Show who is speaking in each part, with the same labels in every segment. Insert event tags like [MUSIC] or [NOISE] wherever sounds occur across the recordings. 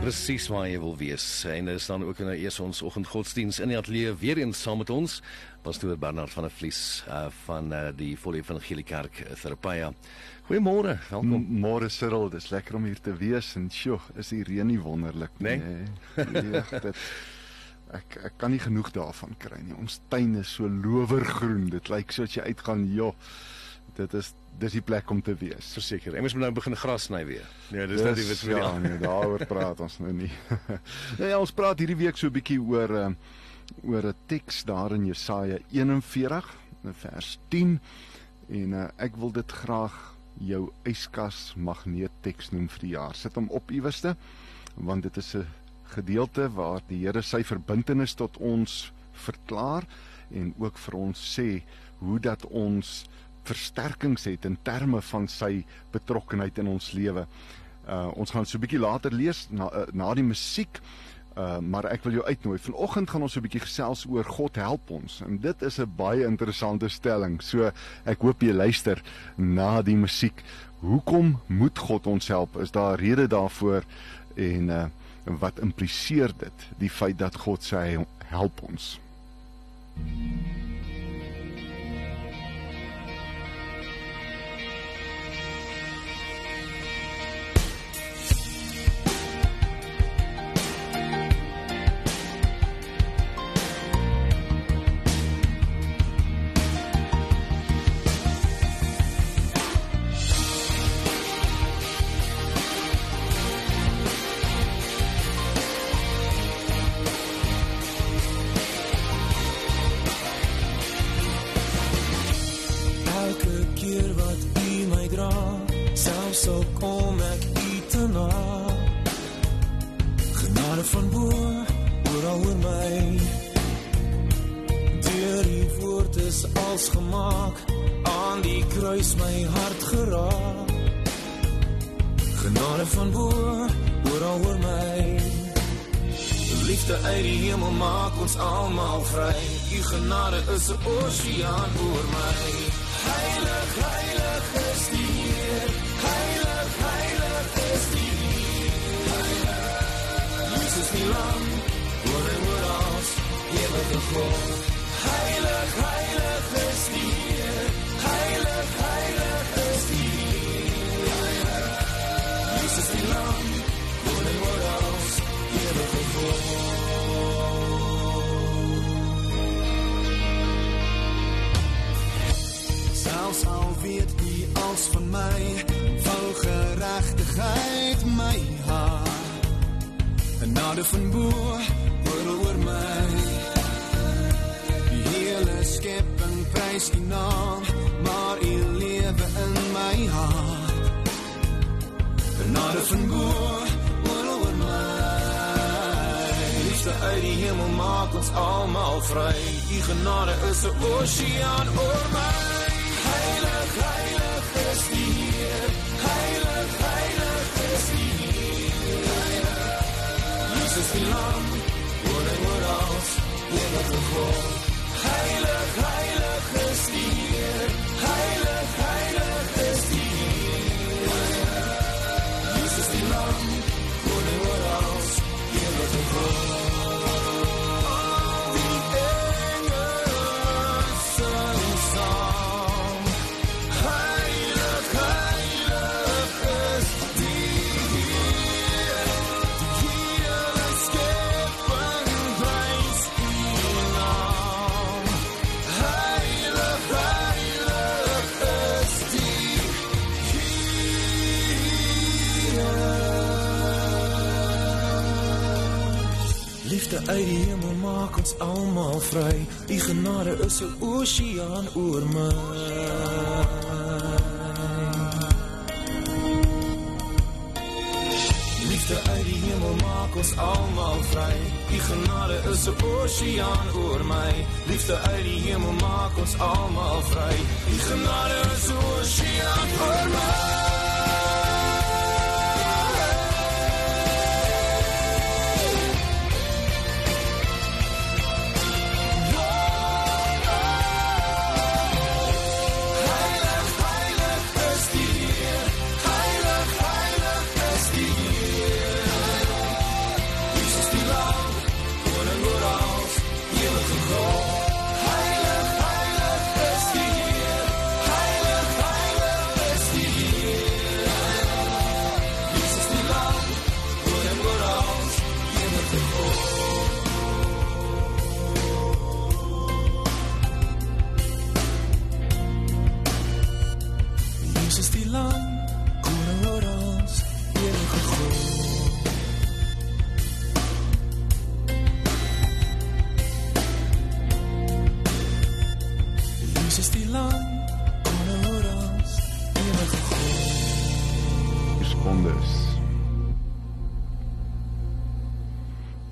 Speaker 1: Presies waar jy wil wees. En is dan ook nou eers ons oggendgodsdiens in die ateljee weer eens saam met ons pastoor Bernard van der Vlies uh, van uh, die Volle Evangelie Kerk Therapia. Goeiemôre, welkom.
Speaker 2: Môre Cyril, dis lekker om hier te wees en sjoe, is die reën nie wonderlik
Speaker 1: nie.
Speaker 2: Nee. nee dit ek ek kan nie genoeg daarvan kry nie. Ons tuin is so lowergroen. Dit lyk soos jy uitgaan, joh. Dit is dis die plek om te wees.
Speaker 1: Verseker. Ek moet nou begin gras sny weer.
Speaker 2: Nee, dis net die wit vir ja, nee, daaroor praat ons nou nie. [LAUGHS] nee, ons praat hierdie week so 'n bietjie oor uh, oor 'n teks daar in Jesaja 41 vers 10 en uh, ek wil dit graag jou yskas magneet teks noem vir die jaar. Sit hom op iewerste want dit is 'n gedeelte waar die Here sy verbintenis tot ons verklaar en ook vir ons sê hoe dat ons versterkings het in terme van sy betrokkenheid in ons lewe. Uh ons gaan so 'n bietjie later lees na uh, na die musiek. Uh maar ek wil jou uitnooi. Vanoggend gaan ons so 'n bietjie gesels oor God help ons. En dit is 'n baie interessante stelling. So ek hoop jy luister na die musiek. Hoekom moet God ons help? Is daar rede daarvoor en uh wat impliseer dit die feit dat God sê help ons? Thank you.
Speaker 3: Is 'n oseaan oor my. Heilig, heilig is die Heer. Heilig, heilig is die Heer. Jesus die Lam, oor en oor ons, ewige God. Heilig, heilig is die Heer. Heilig, heilig is die Heer. Jesus die Lam, oor en oor ons, ewige God. selfs al weet wie als van vol geregtigheid my haar en nade van bo oor oor my. Die hele skepping prys die naam maar u lewe in my hart. en nade van bo oor oor my. Liefde uit die hemel maak ons almal vry. Die genade is 'n oseaan oor my uit die hemel maak ons almal vry. U genade is 'n oseaan oor my. Liefde uit die hemel maak ons almal vry. U genade is 'n oseaan oor my. Liefde uit die hemel maak ons almal vry. U genade is 'n oseaan oor my.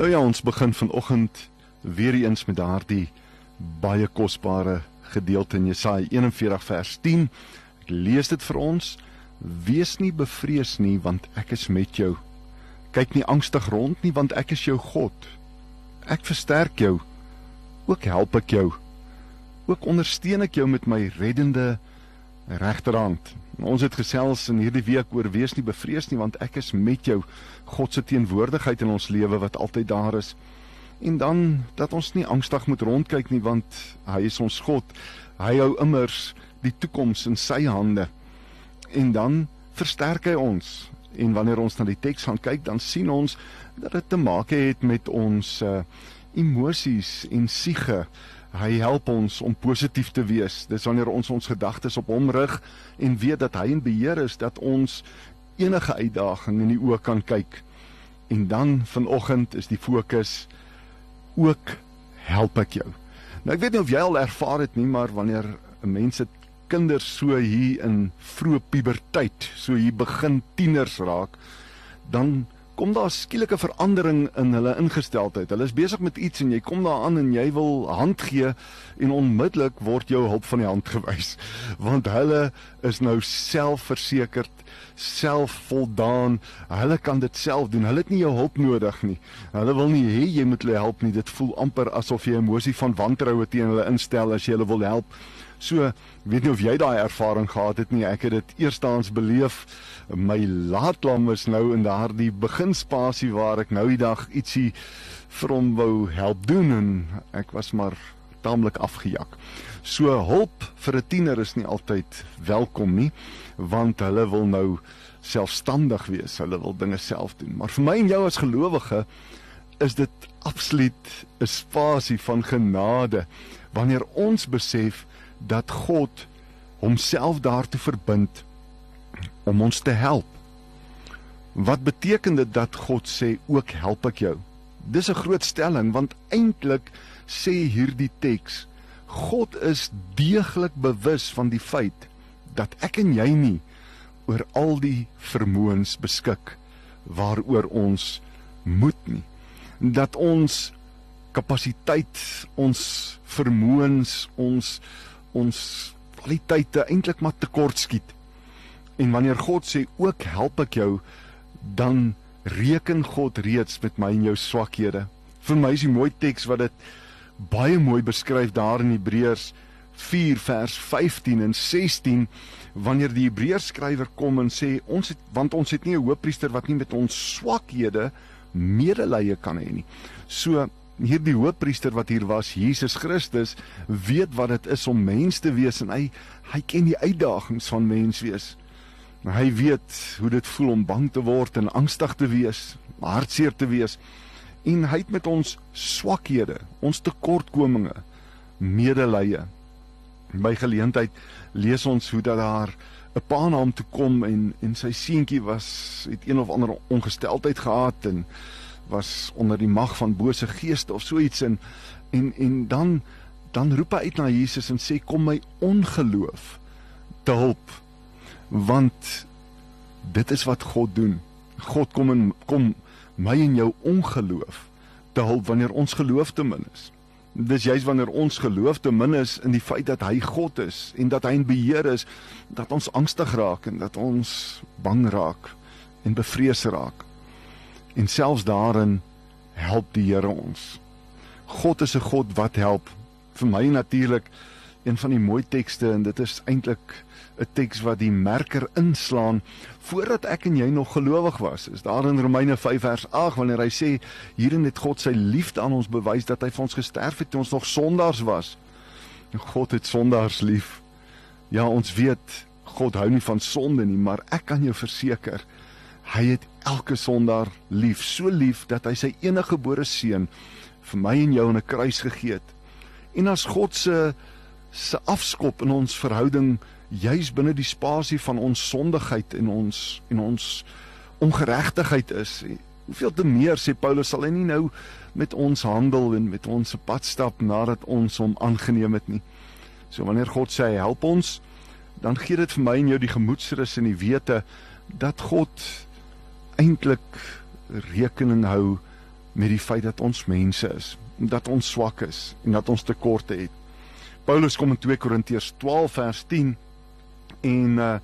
Speaker 2: Nou ja, ons begin vanoggend weer eens met daardie baie kosbare gedeelte in Jesaja 41 vers 10. Ek lees dit vir ons. Wees nie bevrees nie, want ek is met jou. Kyk nie angstig rond nie, want ek is jou God. Ek versterk jou. Ook help ek jou. Ook ondersteun ek jou met my reddende regterhand. Ons het gesels in hierdie week oor wees nie bevrees nie want ek is met jou. God se teenwoordigheid in ons lewe wat altyd daar is. En dan dat ons nie angstig moet rondkyk nie want hy is ons God. Hy hou immers die toekoms in sy hande. En dan versterk hy ons. En wanneer ons na die teks gaan kyk, dan sien ons dat dit te maak het met ons uh, emosies en siege Hy help ons om positief te wees. Dis wanneer ons ons gedagtes op hom rig en weet dat hy in beheer is dat ons enige uitdaging in die oë kan kyk. En dan vanoggend is die fokus ook help ek jou. Nou ek weet nie of jy al ervaar het nie, maar wanneer 'n mens se kinders so hier in vroeë puberteit, so hier begin tieners raak, dan kom daar skielike verandering in hulle ingesteldheid. Hulle is besig met iets en jy kom daar aan en jy wil hand gee en onmiddellik word jou hulp van die hand [LAUGHS] gewys want hulle is nou selfversekerd, selfvoldaan. Hulle kan dit self doen. Hulle het nie jou hulp nodig nie. Hulle wil nie hê jy moet hulle help nie. Dit voel amper asof jy 'n emosie van wantroue teen hulle instel as jy hulle wil help. So, weet nie of jy daai ervaring gehad het nie. Ek het dit eerstens beleef. My laatlam is nou in daardie beginspasie waar ek nou die dag ietsie vir hom wou help doen en ek was maar taamlik afgejak. So hulp vir 'n tiener is nie altyd welkom nie, want hulle wil nou selfstandig wees. Hulle wil dinge self doen. Maar vir my en jou as gelowige is dit absoluut 'n spasie van genade wanneer ons besef dat God homself daartoe verbind om ons te help. Wat beteken dit dat God sê ook help ek jou? Dis 'n groot stelling want eintlik sê hierdie teks God is deeglik bewus van die feit dat ek en jy nie oor al die vermoëns beskik waaroor ons moet nie dat ons kapasiteit ons vermoëns ons ons kwaliteite eintlik maar tekort skiet. En wanneer God sê ook help ek jou, dan reken God reeds met my en jou swakhede. Vir my is die mooi teks wat dit baie mooi beskryf daar in Hebreërs 4 vers 15 en 16 wanneer die Hebreërs skrywer kom en sê ons het want ons het nie 'n hoofpriester wat nie met ons swakhede medelee kan hê nie. So hierdie hoofpriester wat hier was, Jesus Christus, weet wat dit is om mens te wees en hy hy ken die uitdagings van mens wees. Hy weet hoe dit voel om bang te word en angstig te wees, hartseer te wees. En hy het met ons swakhede, ons tekortkominge medelee. By geleentheid lees ons hoe dat daar 'n pa na hom toe kom en en sy seentjie was het een of ander ongesteldheid gehad en was onder die mag van bose geeste of so iets en en en dan dan roep hy uit na Jesus en sê kom my ongeloof te hulp want dit is wat God doen. God kom en kom my en jou ongeloof te hulp wanneer ons geloof te min is. Dis juist wanneer ons geloof te min is in die feit dat hy God is en dat hy in beheer is, dat ons angstig raak en dat ons bang raak en bevrees raak. En selfs daarin help die Here ons. God is 'n God wat help. Vir my natuurlik een van die mooi tekste en dit is eintlik 'n teks wat die merker inslaan voordat ek en jy nog gelowig was. Is daar in Romeine 5 vers 8 wanneer hy sê hierin het God sy liefde aan ons bewys dat hy vir ons gesterf het toe ons nog sondaars was. God het sondaars lief. Ja, ons weet God hou nie van sonde nie, maar ek kan jou verseker hy het elke sondaar lief, so lief dat hy sy enige gebore seun vir my en jou in 'n kruis gegee het. En as God se se afskop in ons verhouding juis binne die spasie van ons sondigheid en ons en ons ongeregtigheid is. Hoeveel te meer sê Paulus sal hy nie nou met ons handel en met ons pad stap nadat ons hom aangeneem het nie. So wanneer God sê help ons, dan gee dit vir my en jou die gemoedsrus en die wete dat God eintlik rekening hou met die feit dat ons mense is, dat ons swak is en dat ons tekorte het. Paulus kom in 2 Korintiërs 12 vers 10 en uh,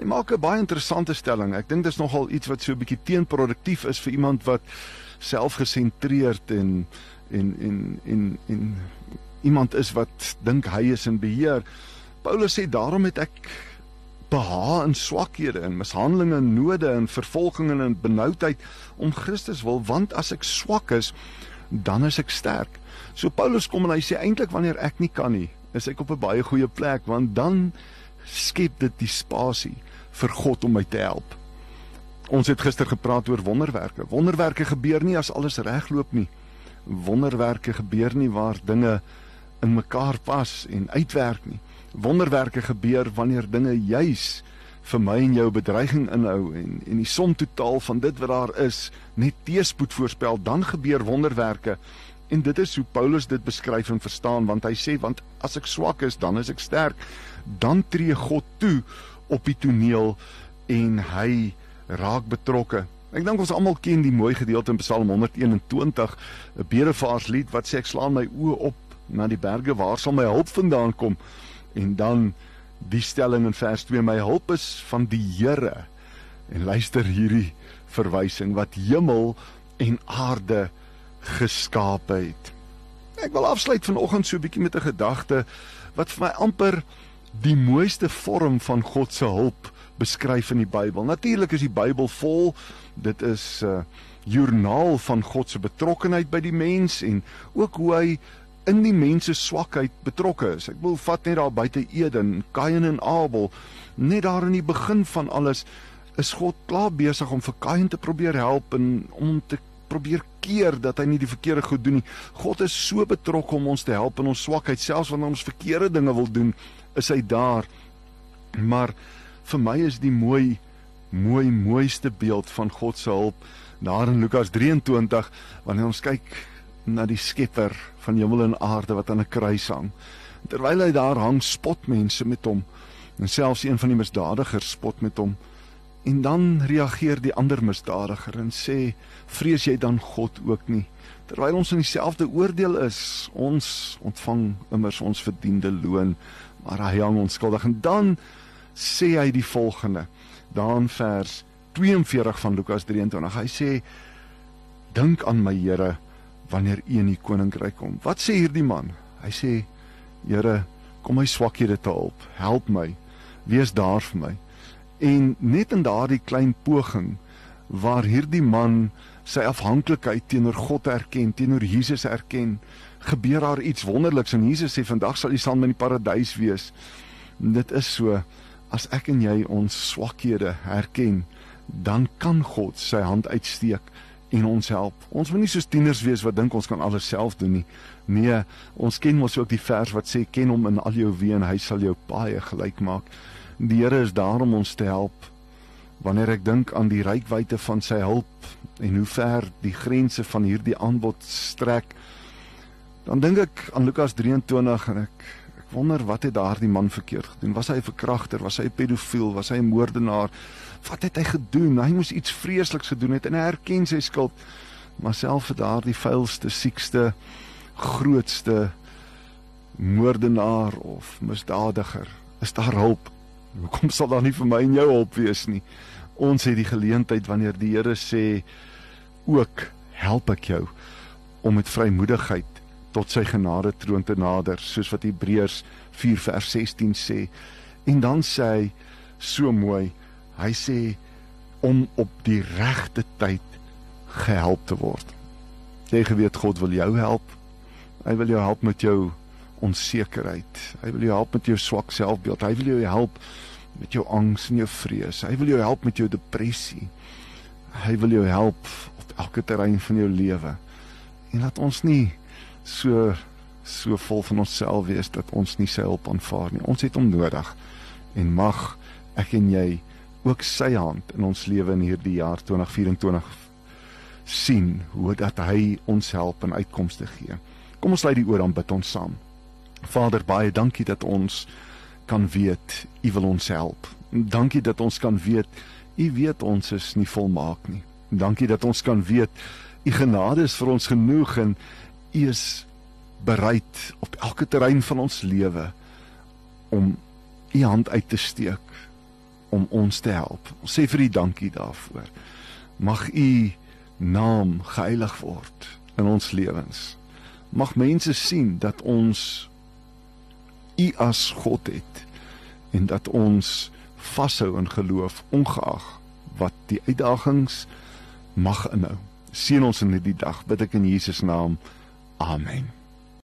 Speaker 2: hy maak 'n baie interessante stelling. Ek dink dis nogal iets wat so 'n bietjie teenproduktief is vir iemand wat selfgesentreerd en en en en en iemand is wat dink hy is in beheer. Paulus sê daarom het ek beha in swakhede en mishandelinge en node en vervolginge en benoudheid om Christus wil want as ek swak is dan is ek sterk. So Paulus kom en hy sê eintlik wanneer ek nie kan nie, is ek op 'n baie goeie plek want dan skep dit die spasie vir God om my te help. Ons het gister gepraat oor wonderwerke. Wonderwerke gebeur nie as alles regloop nie. Wonderwerke gebeur nie waar dinge in mekaar pas en uitwerk nie. Wonderwerke gebeur wanneer dinge juis vir my en jou bedreiging inhou en en die som totaal van dit wat daar is net teespoed voorspel, dan gebeur wonderwerke. En dit is hoe Paulus dit beskryf en verstaan want hy sê want as ek swak is, dan is ek sterk dan tree God toe op die toneel en hy raak betrokke. Ek dink ons almal ken die mooi gedeelte in Psalm 121, 'n bedevaarslied wat sê ek slaan my oë op na die berge, waar sal my hulp vandaan kom? En dan die stelling in vers 2, my hulp is van die Here. En luister hierdie verwysing wat hemel en aarde geskaap het. Ek wil afsluit vanoggend so 'n bietjie met 'n gedagte wat vir my amper die mooiste vorm van God se hulp beskryf in die Bybel. Natuurlik is die Bybel vol. Dit is 'n uh, joernaal van God se betrokkenheid by die mens en ook hoe hy in die mens se swakheid betrokke is. Ek wil vat net daar buite Eden, Kain en Abel, net daar in die begin van alles is God klaar besig om vir Kain te probeer help en om te probeer keer dat hy nie die verkeerde goed doen nie. God is so betrokke om ons te help in ons swakheid, selfs wanneer ons verkeerde dinge wil doen is hy daar. Maar vir my is die mooi mooi mooiste beeld van God se hulp daar in Lukas 23 wanneer ons kyk na die Skepper van hemel en aarde wat aan 'n kruis hang. Terwyl hy daar hang, spot mense met hom. En selfs een van die misdadigers spot met hom. En dan reageer die ander misdadiger en sê: "Vrees jy dan God ook nie?" Terwyl ons in dieselfde oordeel is, ons ontvang immers ons verdiende loon maar hy hang onskuldig en dan sê hy die volgende dan vers 42 van Lukas 23 hy sê dink aan my Here wanneer u in die koninkryk kom. Wat sê hierdie man? Hy sê Here kom my swakhede te help help my. Wees daar vir my. En net in daardie klein poging waar hierdie man sy afhanklikheid teenoor God erken teenoor Jesus erken gebeur daar iets wonderliks. En Jesus sê vandag sal jy saam in die paradys wees. Dit is so as ek en jy ons swakhede herken, dan kan God sy hand uitsteek en ons help. Ons moet nie soos tieners wees wat dink ons kan alles self doen nie. Nee, ons ken mos ook die vers wat sê ken hom in al jou weë en hy sal jou paaie gelyk maak. Die Here is daar om ons te help. Wanneer ek dink aan die rykwyte van sy hulp en hoe ver die grense van hierdie aanbod strek, dan dink ek aan Lukas 23 en ek wonder wat het daardie man verkeerd gedoen? Was hy 'n verkragter? Was hy 'n pedofiel? Was hy 'n moordenaar? Wat het hy gedoen? Hy moes iets vreesliks gedoen het en hy erken sy skuld. Maar self vir daardie vuilste, siekste, grootste moordenaar of misdadiger, is daar hulp. Hoekom sal daar nie vir my en jou hulp wees nie? Ons het die geleentheid wanneer die Here sê ook help ek jou om met vrymoedigheid tot sy genade troon te nader soos wat Hebreërs 4 vers 16 sê. En dan sê hy so mooi, hy sê om op die regte tyd gehelp te word. Jy geweet God wil jou help. Hy wil jou help met jou onsekerheid. Hy wil jou help met jou swak selfbeeld. Hy wil jou help met jou angs en jou vrees. Hy wil jou help met jou depressie. Hy wil jou help op elke terrein van jou lewe. En laat ons nie so so vol van onsself wees dat ons nie sy hulp aanvaar nie. Ons het hom nodig. En mag ek en jy ook sy hand in ons lewe in hierdie jaar 2024 sien hoe dat hy ons help en uitkomste gee. Kom ons lei die oor aan bid ons saam. Vader, baie dankie dat ons kan weet U wil ons help. Dankie dat ons kan weet U weet ons is nie volmaak nie. Dankie dat ons kan weet U genade is vir ons genoeg en U is bereid op elke terrein van ons lewe om U hand uit te steek om ons te help. Ons sê vir U dankie daarvoor. Mag U naam geheilig word in ons lewens. Mag mense sien dat ons U as God het en dat ons vashou in geloof ongeag wat die uitdagings mag inhou. Seën ons in hierdie dag bid ek in Jesus naam. Amen.